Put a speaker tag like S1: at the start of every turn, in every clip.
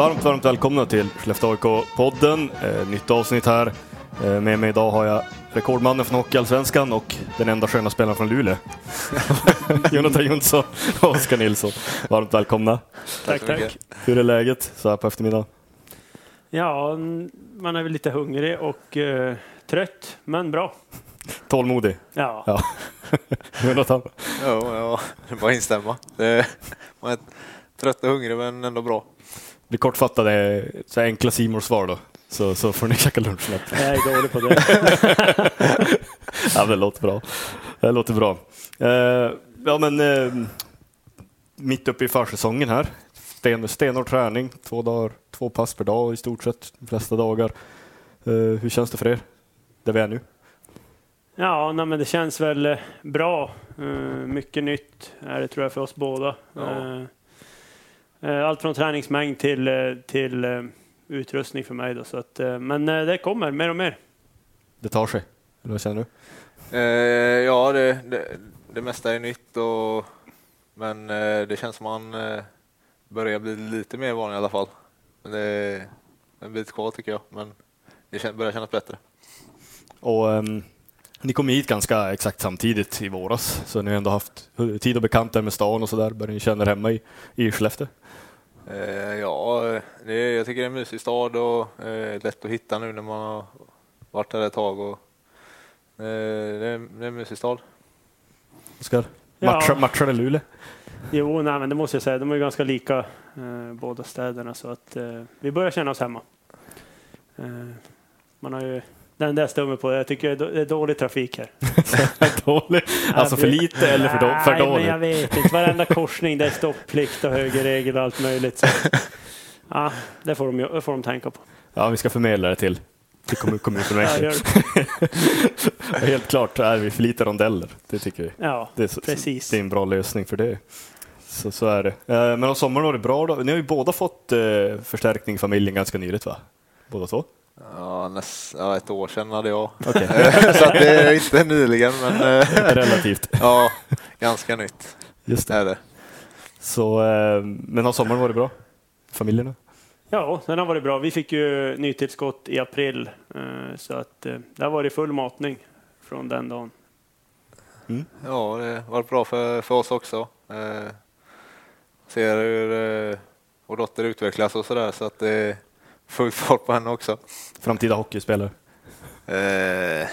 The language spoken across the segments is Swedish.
S1: varmt, varmt välkomna till Skellefteå AIK-podden. Eh, nytt avsnitt här. Eh, med mig idag har jag rekordmannen från Hockeyallsvenskan och den enda sköna spelaren från Luleå. Jonathan Jonsson och Oskar Nilsson. Varmt välkomna.
S2: Tack, tack.
S1: Hur är läget så här på eftermiddagen?
S2: Ja, man är väl lite hungrig och uh, trött, men bra.
S1: Tålmodig?
S2: Ja.
S1: ja. Jonathan?
S3: Ja, ja, det är bara att instämma. Man är trött och hungrig, men ändå bra.
S1: Det kortfattade, så enkla simor svar då. Så, så får ni käka lunch snabbt.
S2: Jag är dålig på det.
S1: ja, det låter bra. Det låter bra. Uh, ja, men uh, mitt uppe i försäsongen här. Sten, stenhård träning, två, dagar, två pass per dag i stort sett, de flesta dagar. Uh, hur känns det för er, där vi är nu?
S2: Ja, nej, men det känns väl bra. mycket nytt är det tror jag för oss båda. Ja. Allt från träningsmängd till, till utrustning för mig. Då, så att, men det kommer mer och mer.
S1: Det tar sig, eller vad känner du?
S3: Eh, ja, det, det, det, mesta är nytt, och, men eh, det känns som man eh, börjar bli lite mer van i alla fall. Men det är en bit kvar tycker jag, men det börjar kännas bättre.
S1: Och um, Ni kom hit ganska exakt samtidigt i våras, så ni har ändå haft tid att bekanta er med stan och så där. Börjar ni känna er hemma i, i Skellefteå?
S3: Eh, ja, det, jag tycker det är en mysig stad och eh, lätt att hitta nu när man har varit där ett tag. Och, eh, det, är, det är en mysig stad.
S1: Oskar, matchar, ja. matchar Luleå?
S2: Jo, nej, men det måste jag säga. De är ganska lika eh, båda städerna så att eh, vi börjar känna oss hemma. Eh, man har ju den där stummen på. Jag tycker det är dålig trafik här.
S1: dålig? Alltså för lite eller för, då, för dåligt?
S2: Nej, men jag vet inte. Varenda korsning det är stopplikt och högerregel och allt möjligt. Så. Ja, det får, de, det får de tänka på.
S1: Ja, vi ska förmedla det till, till kommun, kommunfullmäktige. Ja, Helt klart är vi för lite rondeller, det tycker vi.
S2: Ja,
S1: det är,
S2: precis.
S1: Det är en bra lösning för det. Så, så är det. Eh, men om sommaren var det bra då? Ni har ju båda fått eh, förstärkning i familjen ganska nyligt va? Båda två?
S3: Ja, näst, ja, ett år sedan hade jag.
S1: Okay.
S3: så det är inte nyligen, men eh,
S1: relativt.
S3: ja, ganska nytt.
S1: Just det.
S3: Är det.
S1: Så, men har sommaren varit bra? Familjerna?
S2: Ja, den har varit bra. Vi fick ju nytillskott i april, så att det har varit full matning från den dagen.
S3: Mm. Ja, det har varit bra för, för oss också. Eh, ser hur eh, vår dotter utvecklas och sådär, så att det är full fart på henne också.
S1: Framtida hockeyspelare?
S3: Eh,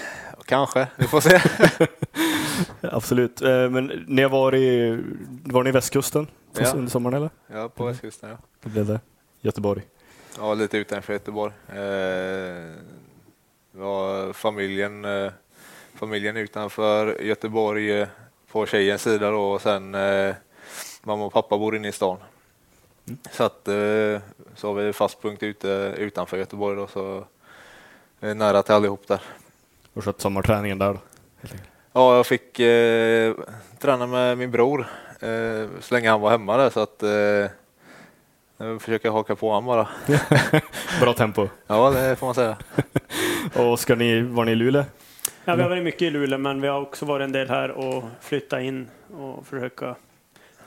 S3: kanske, vi får se.
S1: Absolut. Eh, men ni har varit, var ni i västkusten ja. under sommaren eller?
S3: Ja, på västkusten ja.
S1: Det blev det. Göteborg?
S3: Ja, lite utanför Göteborg. Eh, var familjen eh, familjen utanför Göteborg eh, på tjejens sida då och sen eh, mamma och pappa bor inne i stan. Mm. Så att eh, så har vi fast punkt ute utanför Göteborg då så är nära till allihop där.
S1: Och skött sommarträningen där då?
S3: Ja, jag fick eh, träna med min bror eh, så länge han var hemma där så att eh, jag försöker haka på honom bara.
S1: Bra tempo.
S3: Ja, det får man säga.
S1: och ska ni, var ni i Luleå?
S2: Ja, vi har varit mycket i Luleå, men vi har också varit en del här och flytta in och försöka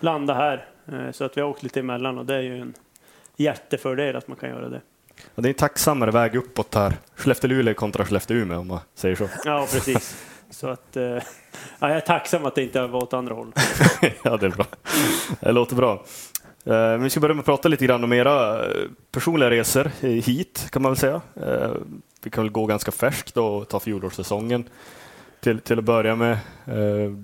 S2: landa här. Eh, så att vi har åkt lite emellan och det är ju en jättefördel att man kan göra det.
S1: Ja, det är en tacksammare väg uppåt här. Skellefteå-Luleå kontra Skellefteå-Umeå om man säger så.
S2: Ja, precis. Så att, eh, ja, jag är tacksam att det inte var åt andra hållet.
S1: ja, det är bra. Det låter bra. Eh, vi ska börja med att prata lite grann om era personliga resor hit, kan man väl säga vi kan väl gå ganska färskt och ta fjolårssäsongen till, till att börja med.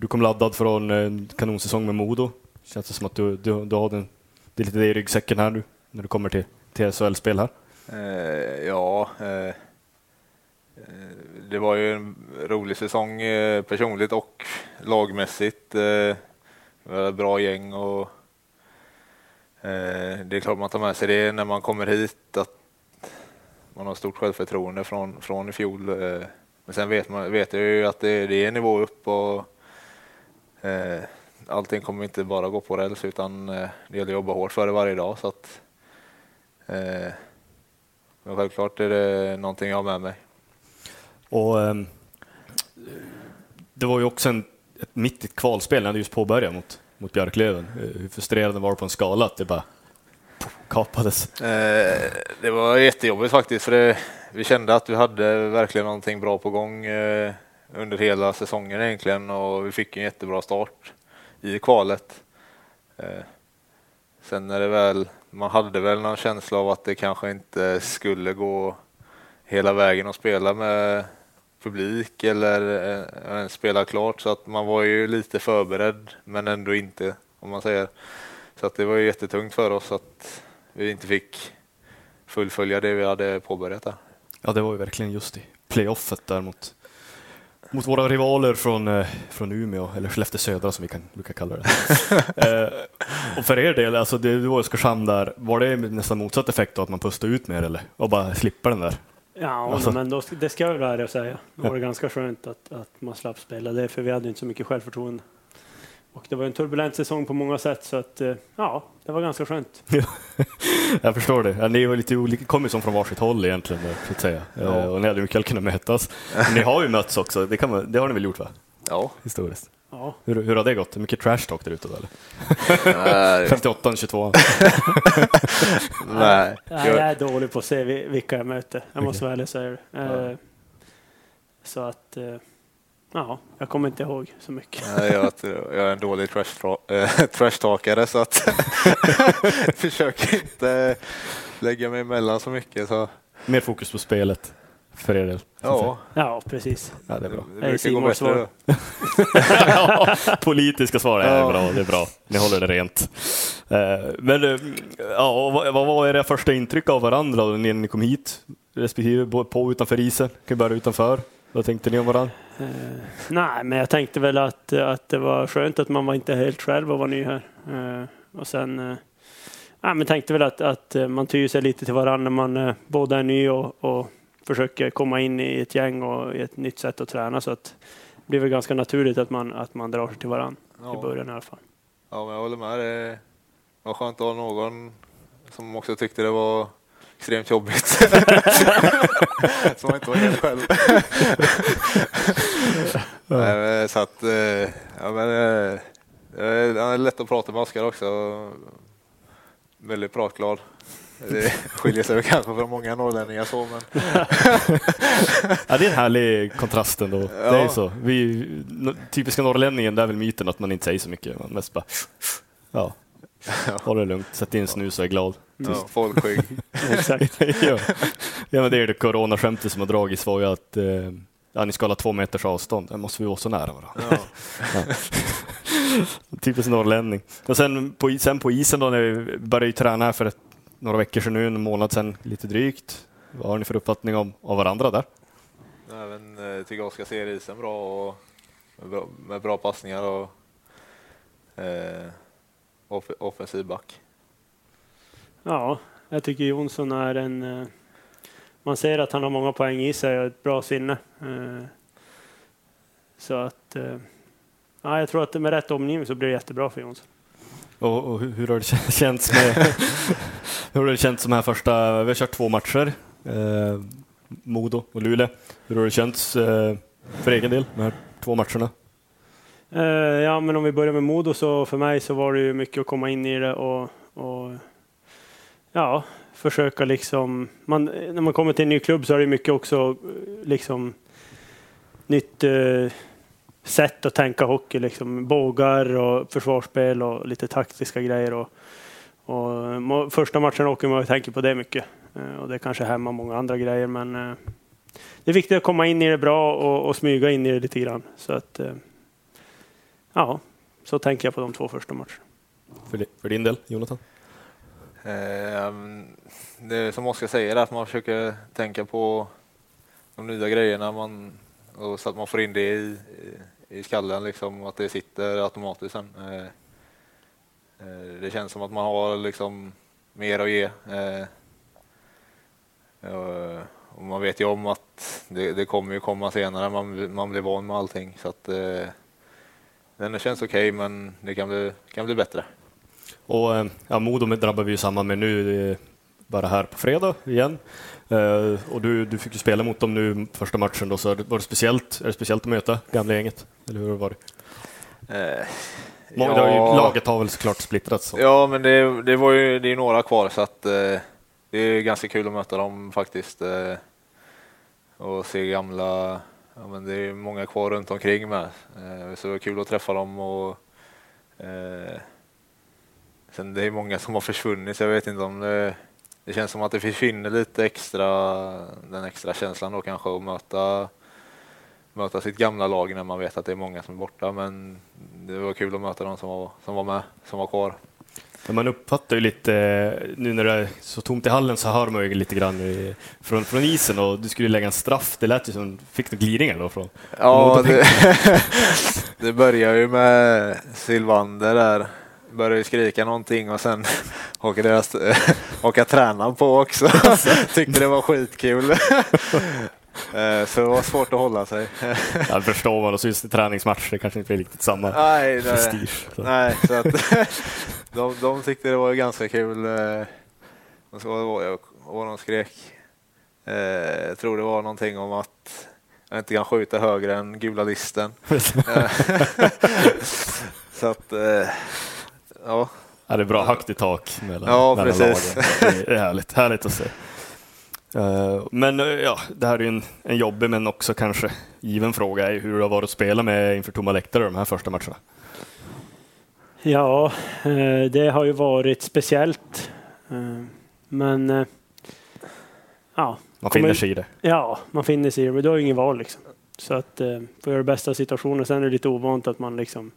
S1: Du kom laddad från en kanonsäsong med Modo. Känns det som att du, du, du har den, det är lite det i ryggsäcken här nu när du kommer till, till SHL-spel här?
S3: Eh, ja, eh, eh, det var ju en rolig säsong eh, personligt och lagmässigt. Eh, vi var ett bra gäng och eh, det är klart man tar med sig det när man kommer hit att man har stort självförtroende från, från i fjol. Eh, men sen vet, man, vet jag ju att det, det är nivå upp och eh, allting kommer inte bara gå på räls utan eh, det gäller att jobba hårt för det varje dag. Så att, eh, men självklart är det någonting jag har med mig.
S1: Och, eh, det var ju också en, ett mitt i ett kvalspel, när du just påbörjade mot, mot Björklöven. Eh, hur frustrerande var det på en skala att det bara kapades?
S3: Eh, det var jättejobbigt faktiskt, för det, vi kände att vi hade verkligen någonting bra på gång eh, under hela säsongen egentligen och vi fick en jättebra start i kvalet. Eh, sen är det väl, man hade väl någon känsla av att det kanske inte skulle gå hela vägen att spela med publik eller ens spela klart så att man var ju lite förberedd men ändå inte om man säger. Så att det var ju jättetungt för oss att vi inte fick fullfölja det vi hade påbörjat där.
S1: Ja, det var ju verkligen just i playoffet där mot, mot våra rivaler från, eh, från Umeå, eller Skellefteå södra som vi kan brukar kalla det. eh, och för er del, alltså det, det var Oskarshamn där, var det nästan motsatt effekt då, att man pustade ut mer eller? Och bara slippa den där?
S2: Ja, alltså. men då, det ska jag vara ärlig och säga. Det var ganska skönt att, att man slapp spela det, för vi hade inte så mycket självförtroende. Och det var en turbulent säsong på många sätt, så att eh, ja, det var ganska skönt.
S1: jag förstår det. Ja, ni var lite olika, kom ju som från varsitt håll egentligen, så att säga. Ja. Eh, och ni hade mycket kunnat mötas. Men ni har ju mötts också, det, kan man, det har ni väl gjort va?
S3: Ja.
S1: Historiskt.
S2: Ja.
S1: Hur, hur har det gått? Mycket trash talk där ute eller? 58 22
S3: Nej.
S2: Jag är dålig på att se vilka jag möter, jag måste okay. väl säga det. Ja. Eh, så att Ja, jag kommer inte ihåg så mycket.
S3: Nej, jag, jag är en dålig trash-talkare äh, så att försöker inte lägga mig emellan så mycket. Så.
S1: Mer fokus på spelet för er del?
S2: Ja. ja, precis.
S1: Ja, det är bra.
S3: Det brukar gå bättre.
S1: ja, politiska svar är ja. bra, det är bra. Ni håller det rent. Eh, men eh, ja, vad var era första intryck av varandra när ni kom hit? Respektive på utanför isen? Kan vi börja utanför? Vad tänkte ni om varandra?
S2: Uh, nej, men jag tänkte väl att, att det var skönt att man var inte helt själv och var ny här. Uh, och sen uh, nej, men tänkte väl att, att man tyr sig lite till varandra när man uh, båda är ny och, och försöker komma in i ett gäng och i ett nytt sätt att träna. Så att det blir väl ganska naturligt att man, att man drar sig till varandra ja. i början i alla fall.
S3: Ja, men jag håller med. Det var skönt att ha någon som också tyckte det var extremt jobbigt. Som man inte var helt själv. Nej, så att, eh, ja, men, eh, det är lätt att prata med Oskar också. Väldigt pratglad. Det skiljer sig kanske från många norrlänningar så, men...
S1: ja, det är en härlig kontrast ändå. Ja. Det är så. Vi, typiska norrlänningen, det är väl myten att man inte säger så mycket. Man mest bara... Ja, Ja. Håll det lugnt, sätt in snus och är glad.
S3: Ja, folkskygg.
S1: Exakt. ja. ja, men det är det coronaskämtet som har dragits var ju att eh, ja, ni ska hålla två meters avstånd. Då måste vi vara så nära varandra. Ja. Typiskt norrlänning. Och sen på, sen på isen då, när vi började träna här för ett, några veckor sedan nu, en månad sedan lite drygt. Vad har ni för uppfattning om, av varandra där?
S3: Även, jag eh, tycker Oskar ser isen bra och med bra, med bra passningar och eh, off offensiv back.
S2: Ja, jag tycker Jonsson är en... Eh, man ser att han har många poäng i sig och ett bra sinne. Eh, så att... Eh, ja, jag tror att med rätt omgivning så blir det jättebra för Jonsson.
S1: Och, och hur, har det känts med... hur har det känts de här första... Vi har kört två matcher. Eh, Modo och Luleå. Hur har det känts eh, för egen del, de här två matcherna?
S2: Uh, ja, men om vi börjar med Modo så för mig så var det ju mycket att komma in i det och, och ja, försöka liksom. Man, när man kommer till en ny klubb så är det mycket också liksom nytt uh, sätt att tänka hockey, liksom bågar och försvarsspel och lite taktiska grejer. Och, och första matchen åker man och tänker på det mycket uh, och det kanske hämmar många andra grejer, men det är viktigt att komma in i det bra och, och smyga in i det lite grann så att Ja, så tänker jag på de två första matcherna.
S1: För, för din del, Jonathan?
S3: Eh, det som Oskar säger, är att man försöker tänka på de nya grejerna man, och så att man får in det i, i, skallen, liksom, att det sitter automatiskt sen. Eh, eh, det känns som att man har liksom mer att ge. Eh, och man vet ju om att det, det kommer ju komma senare, man, man blir van med allting. Så att, eh, den känns okej, okay, men det kan bli, kan bli bättre.
S1: Och eh, ja, Modo drabbar vi ju samman med nu, bara här på fredag igen. Uh, och du, du fick ju spela mot dem nu första matchen, då, så var det speciellt, är det speciellt att möta gamla gänget? Eller hur var det?
S3: Eh,
S1: Många, det har ju, laget har väl såklart splittrats. Så.
S3: Ja, men det, det var ju det är några kvar så att eh, det är ganska kul att möta dem faktiskt. Eh, och se gamla, ja, men det är många kvar runt omkring med. Eh, så det var kul att träffa dem och eh, sen det är många som har försvunnit så jag vet inte om det, det känns som att det försvinner lite extra, den extra känslan då kanske att möta möta sitt gamla lag när man vet att det är många som är borta. Men det var kul att möta de som var, som var med, som var kvar.
S1: Man uppfattar ju lite, nu när det är så tomt i hallen så hör man ju lite grann i, från, från isen och du skulle lägga en straff. Det lät ju som, fick du glidningar då? Från,
S3: ja, det, det började ju med Silvander där. Började skrika någonting och sen hakade, deras, hakade tränaren på också. Tyckte det var skitkul. Eh, så det var svårt att hålla sig.
S1: Jag förstår man, och så just i träningsmatcher kanske inte blir riktigt samma
S3: nej, prestige. Så. Nej, så att, de, de tyckte det var ganska kul. Eh, och så var det vad de skrek. Eh, jag tror det var någonting om att jag inte kan skjuta högre än gula listen. så att, ja.
S1: Ja, det är bra högt i tak mellan,
S3: ja, mellan precis.
S1: lagen. Det är härligt, härligt att se. Eh, men eh, ja, det här är en, en jobbig men också kanske given fråga är hur det har varit att spela med inför tomma läktare de här första matcherna.
S2: Ja, eh, det har ju varit speciellt. Men ja.
S1: Man finner sig i det.
S2: Ja, man finner sig i det, men du har ju ingen val liksom. Så att få göra det bästa av situationen. Sen är det lite ovant att man liksom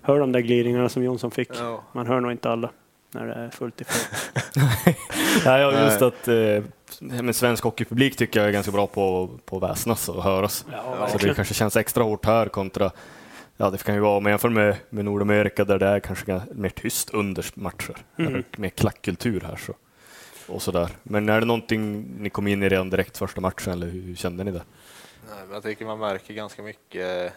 S2: hör de där glidningarna som Jonsson fick. Man hör nog inte alla när det är fullt i
S1: ja, just att eh, men svensk hockeypublik tycker jag är ganska bra på, på att väsnas och höras. Ja, så det kanske känns extra hårt här kontra Ja, det kan ju vara om man jämför med, med Nordamerika där det är kanske mer tyst under matcher, mm. mer klackkultur här. Så, och sådär. Men är det någonting ni kom in i redan direkt första matchen eller hur kände ni det?
S3: Nej, jag tycker man märker ganska mycket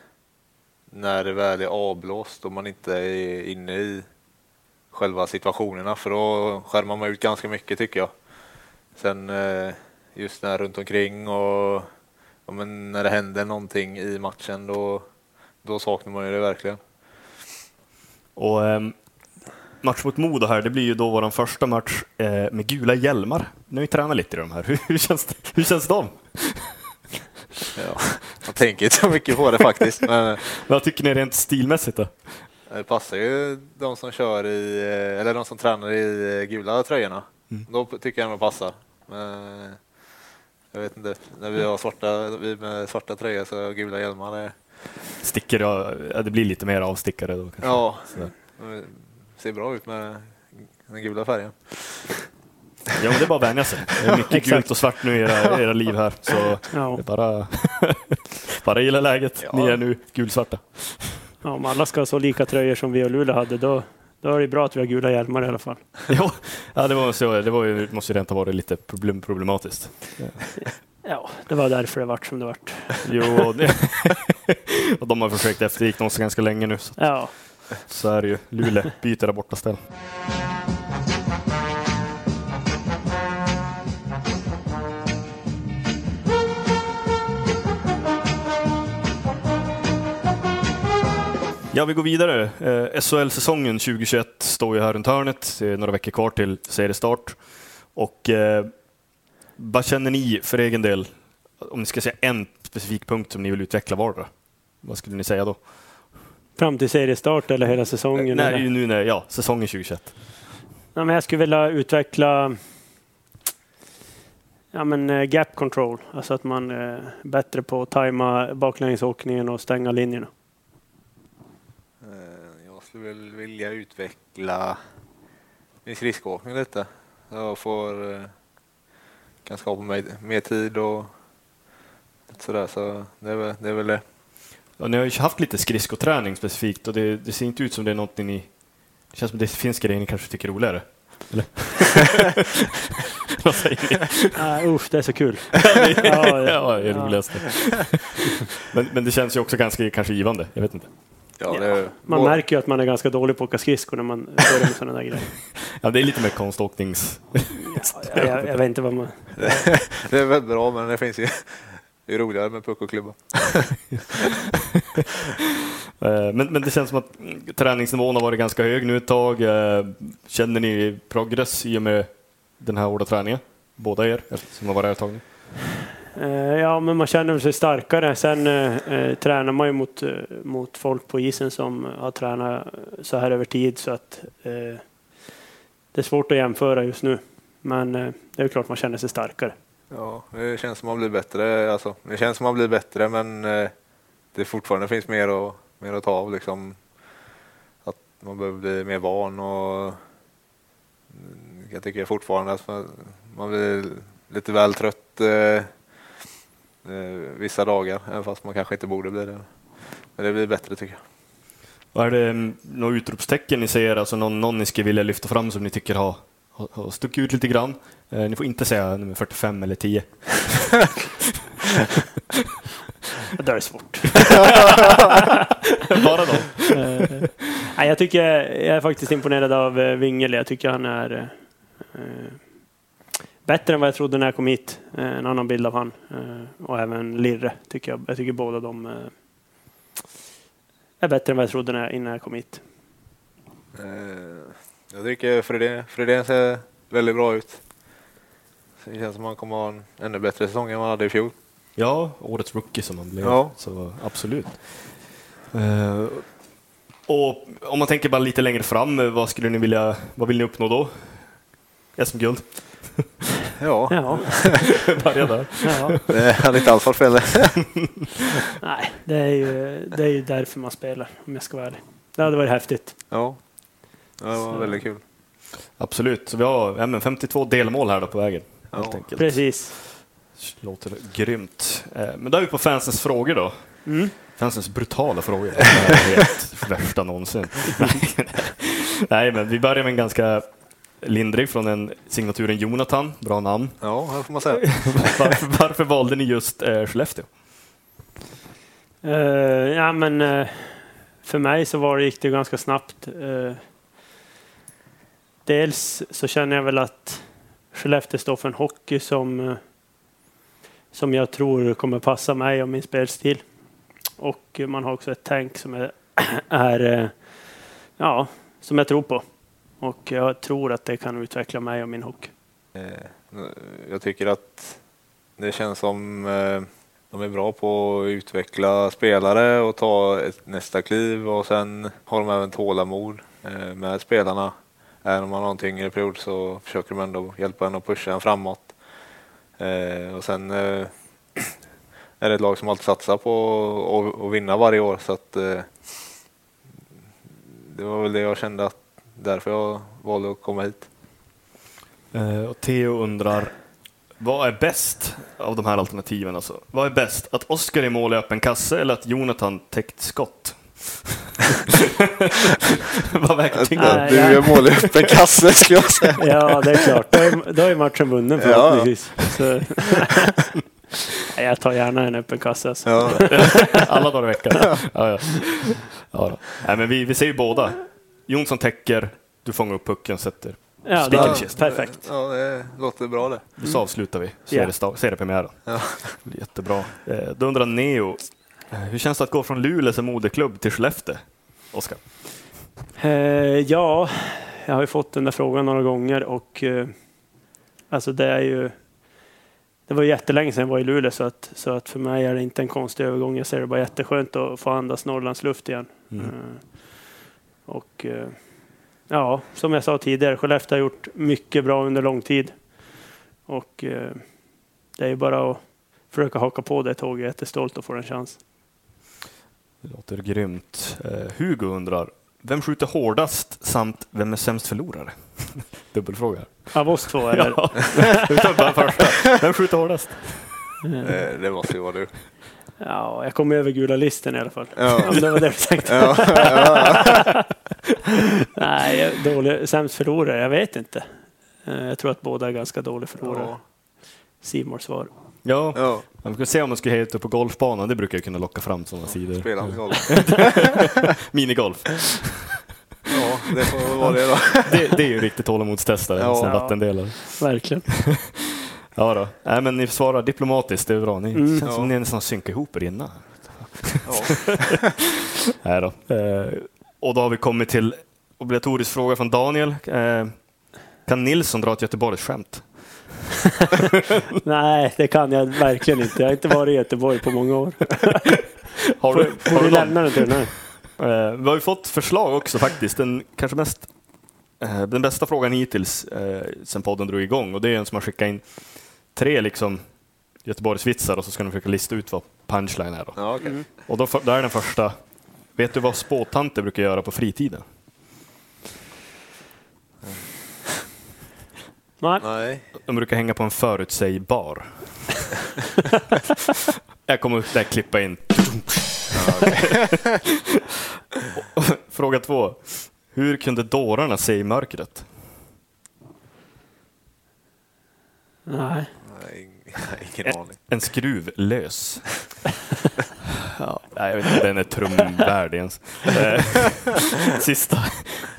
S3: när det väl är avblåst och man inte är inne i själva situationerna för då skärmar man ut ganska mycket tycker jag. Sen eh, just när runt omkring och men när det händer någonting i matchen då, då saknar man ju det verkligen.
S1: Och eh, match mot Modo här, det blir ju då vår första match eh, med gula hjälmar. Nu har vi tränat lite i de här. Hur, hur, känns, det, hur känns de?
S3: Ja, jag tänker inte så mycket på det faktiskt. Men...
S1: Vad tycker ni rent stilmässigt då?
S3: Det passar ju de som kör i, eh, eller de som tränar i eh, gula tröjorna. Mm. Då tycker jag de passar. Men jag vet inte, när vi har svarta, vi med svarta tröjor så gula hjälmar. Är...
S1: Sticker, ja, det blir lite mer avstickare då kanske?
S3: Ja, det ser bra ut med den gula färgen.
S1: Ja, men det är bara att vänja sig. Det är mycket gult och svart nu i era, era liv här, så ja. det är bara, bara gilla läget. Ja. Ni är nu gulsvarta.
S2: Ja, om alla ska ha så lika tröjor som vi och Luleå hade, då, då är det bra att vi har gula hjälmar i alla fall.
S1: ja, det, var så, det var ju, måste ju rent ha varit lite problem, problematiskt.
S2: Ja. det var därför det vart som det vart.
S1: jo, det, och de har försökt efterlikna oss ganska länge nu. Så,
S2: ja.
S1: så är det ju. Luleå byter där Ja, vi går vidare. Eh, SHL-säsongen 2021 står ju här runt hörnet. Det är några veckor kvar till seriestart. Och eh, vad känner ni för egen del? Om ni ska säga en specifik punkt som ni vill utveckla vardera, vad skulle ni säga då?
S2: Fram till seriestart eller hela säsongen?
S1: Nej, eller? nu när, ja, säsongen 2021.
S2: Ja, men jag skulle vilja utveckla ja, men, uh, gap control, alltså att man är bättre på att tajma baklängesåkningen och stänga linjerna
S3: skulle väl vilja utveckla min skridskoåkning lite. Jag får eh, kan skapa mig mer tid och sådär så det är väl det. Är väl det.
S1: Ja, ni har ju haft lite skridskoträning specifikt och det, det, ser inte ut som det är någonting ni... Det känns som det finns grejer ni kanske tycker är roligare. Eller? Vad säger
S2: ni? Uh, usch, det är så kul.
S1: ja, det, ja, ja, det är roligast. men, men det känns ju också ganska kanske givande. Jag vet inte.
S2: Ja, det, man märker ju att man är ganska dålig på att åka skridskor när man börjar med sådana där grejer.
S1: Ja, det är lite mer konståknings...
S2: Ja, jag, jag, vet inte vad man...
S3: det är väldigt bra, men det finns ju... Det är roligare med puck och klubba.
S1: Eh, Men, men det känns som att träningsnivån har varit ganska hög nu ett tag. Eh, Känner ni progress i och med den här hårda träningen? Båda er, som har varit här ett tag nu?
S2: Eh, ja, men man känner sig starkare. Sen eh, eh tränar man ju mot, eh, mot folk på isen som har tränat så här över tid så att eh, det är svårt att jämföra just nu. Men eh, det är klart man känner sig starkare.
S3: Ja, det känns som man blir bättre. Alltså, det känns som man blir bättre, men eh, det fortfarande finns mer att, mer att ta av. Liksom. Att man behöver bli mer van och jag tycker fortfarande att man, man blir lite väl trött eh, vissa dagar, även fast man kanske inte borde bli det. Men det blir bättre tycker jag.
S1: Är det mm, några utropstecken ni ser, alltså någon, någon ni skulle vilja lyfta fram som ni tycker har, har, har stuckit ut lite grann? Eh, ni får inte säga nummer 45 eller 10.
S2: Det där är svårt.
S1: Bara då.
S2: Eh, nej, jag, tycker, jag är faktiskt imponerad av eh, Wingel. Jag tycker han är eh, bättre än vad jag trodde när jag kom hit. Eh, en annan bild av han. Eh, och även Lirre tycker jag. Jag tycker båda de eh, är bättre än vad jag trodde när, innan jag kom hit.
S3: Jag tycker Fredén, Fredén ser väldigt bra ut. Det känns som att han kommer ha en ännu bättre säsong än vad han hade i fjol.
S1: Ja, årets rookie som han blev.
S3: Ja.
S1: Så absolut. Och om man tänker bara lite längre fram, vad skulle ni vilja, vad vill ni uppnå då? SM-guld?
S3: Ja,
S2: Ja,
S1: Börja där.
S2: ja.
S3: det hade inte alls varit fel.
S2: Nej, det är, ju, det är ju därför man spelar om jag ska vara ärlig. Det hade varit häftigt.
S3: Ja, det var
S2: Så-
S3: väldigt kul.
S1: Absolut, så vi har ja, men 52 delmål här då på vägen. Helt
S3: Ja.
S1: enkelt.
S2: Precis.
S1: Låter grymt. Eh, Men då är vi på fansens frågor då.
S2: Mm.
S1: Fansens brutala frågor. Det är helt värsta någonsin. Nej, men vi börjar med en ganska lindrig från en signaturen Jonathan. Bra namn.
S3: Ja, det får man säga.
S1: Varför, varför valde ni just eh, Skellefteå?
S2: Eh, ja, men eh, för mig så var det, gick det ganska snabbt. Eh, dels så känner jag väl att Skellefteå står för en hockey som, som jag tror kommer passa mig och min spelstil. Och man har också ett tänk som är, är ja, som jag tror på. Och jag tror att det kan utveckla mig och min hockey.
S3: Eh, jag tycker att det känns som eh, de är bra på att utveckla spelare och ta ett nästa kliv och sen har de även tålamod eh, med spelarna. Även om man har en tyngre period så försöker de ändå hjälpa en och pusha en framåt. Och sen är det ett lag som alltid satsar på att- vinna varje år så att det var väl det jag kände att därför jag valde att komma hit.
S1: Eh, och Theo undrar, vad är bäst av de här alternativen? Alltså? Vad är bäst? Att Oskar är mål i öppen kasse eller att Jonathan täckt skott? vad väger tyngre?
S3: Du
S2: ja.
S3: gör mål i öppen kasse skulle jag säga.
S2: Ja, det är klart. Då är, då är matchen vunnen
S3: Ja.
S2: förhoppningsvis. Nej, jag tar gärna en öppen kasse. Alltså.
S3: Ja.
S1: Alla dagar i veckan. Ja, ja. Ja, då. Nej, men vi, vi ser ju båda. Jonsson täcker, du fångar upp pucken, sätter.
S2: Ja, det
S1: Spiken kist.
S2: perfekt.
S3: Ja, det låter bra det.
S1: Så avslutar vi
S2: Ja.
S1: seriepremiären.
S3: Ja.
S1: Det blir Jättebra. Eh, Då undrar Neo, eh, hur känns det att gå från Luleå som moderklubb till Skellefteå? Oskar?
S2: Eh, ja, jag har ju fått den där frågan några gånger och eh, alltså det är ju det var jättelänge sedan jag var i Luleå så att, så att för mig är det inte en konstig övergång. Jag ser det bara jätteskönt att få andas Norrlands luft igen.
S1: Mm.
S2: Eh, och eh, ja, som jag sa tidigare, Skellefteå har gjort mycket bra under lång tid. Och eh, det är bara att försöka haka på det tåget. Jag är jättestolt att få en chans.
S1: Det låter grymt. Eh, Hugo undrar, vem skjuter hårdast samt vem är sämst förlorare? Dubbelfråga.
S2: Av oss två eller?
S1: Ja, bara första. Vem skjuter hårdast?
S3: Det måste ju vara du.
S2: Ja, jag kom över gula listan i alla fall.
S3: Ja.
S2: Om det var det du tänkte.
S3: Ja, ja.
S2: Nej, dålig, sämst förlorare? Jag vet inte. Eh, Jag tror att båda är ganska dåliga förlorare.
S3: Ja.
S2: Simors svar.
S1: Ja,
S3: Ja,
S1: man kan se om man skulle ute på golfbanan. Det brukar ju kunna locka fram sådana sidor.
S3: spela hans golf.
S1: Minigolf.
S3: Ja, det får vara det då.
S1: Det, det är ju en riktig tålamodstestare,
S3: Ja.
S1: som
S2: Ja.
S1: vattendelare.
S2: Verkligen.
S1: Ja då. Nej, men ni svarar diplomatiskt, det är bra. Ni
S2: Mm.
S1: känns som
S3: Ja.
S1: ni nästan synkar ihop er innan.
S3: Ja.
S1: Nej då. Eh, och då har vi kommit till obligatorisk fråga från Daniel. Eh, kan Nilsson dra ett Göteborgsskämt?
S2: Nej, det kan jag verkligen inte. Jag har inte varit i Göteborg på många år.
S1: Har du,
S2: får
S1: har
S2: du lämna den till den?
S1: Eh, vi har ju fått förslag också faktiskt. Den kanske mest eh, den bästa frågan hittills eh, sen podden drog igång och det är en som har skickat in tre liksom Göteborgsvitsar och så ska de försöka lista ut vad punchline är. Då.
S3: Ja, okej.
S1: Och då, där är den första. Vet du vad spåtanter brukar göra på fritiden?
S2: Nej.
S3: Nej.
S1: De brukar hänga på en förutsägbar. Jag kommer där klippa in. Fråga två. Hur kunde dårarna se i mörkret?
S2: Nej.
S3: Ingen aning.
S1: En skruv lös. ja, nej, jag vet inte, den är trumvärd ens. Eh, Sista.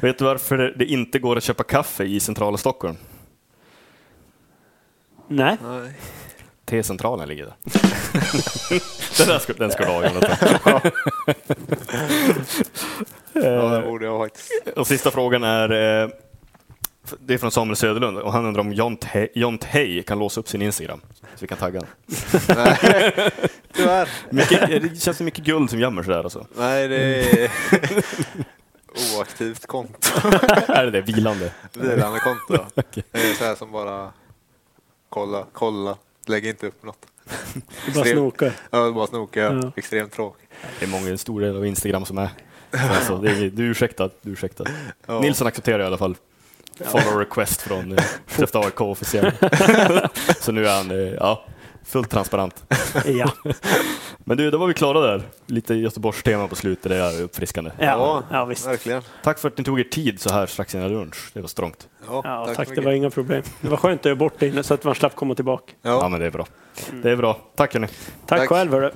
S1: Vet du varför det inte går att köpa kaffe i centrala Stockholm?
S2: Nej.
S3: Nej.
S1: T-centralen ligger där. den, där ska, den ska du ha Jonathan.
S3: Ja, det borde jag faktiskt.
S1: Och sista frågan är, eh, det är från Samuel Söderlund och han undrar om John Tay kan låsa upp sin Instagram så vi kan tagga honom.
S3: Nej, tyvärr.
S1: Mycket, det känns som mycket guld som gömmer sig där alltså.
S3: Nej, det är oaktivt konto.
S1: är det det? Vilande?
S3: Vilande konto. Det är så här som bara kolla, kolla, lägg inte upp något.
S2: Bara snokar.
S3: Ja, bara snoka.
S2: Ja.
S3: Extremt tråkigt.
S1: Det är många, en stor del av Instagram som är så alltså, det är, Du är ursäktad. Du är ursäktad.
S3: Ja.
S1: Nilsson accepterar i alla fall follow request från Skellefteå AIK officiellt. så nu är han eh, ja, fullt transparent.
S2: Ja.
S1: Men du, då var vi klara där. Lite Göteborgs-tema på slutet, det är uppfriskande.
S2: Ja. ja, visst.
S3: Verkligen.
S1: Tack för att ni tog er tid så här strax innan lunch. Det var strångt.
S3: Ja,
S2: Ja, tack,
S3: så
S2: det var inga problem. Det var skönt att göra bort det inne så att man slapp komma tillbaka.
S1: Ja,
S3: Ja.
S1: men det är bra. Det är bra. Tack hörni.
S2: Tack,
S3: Tack.
S2: själv hörru.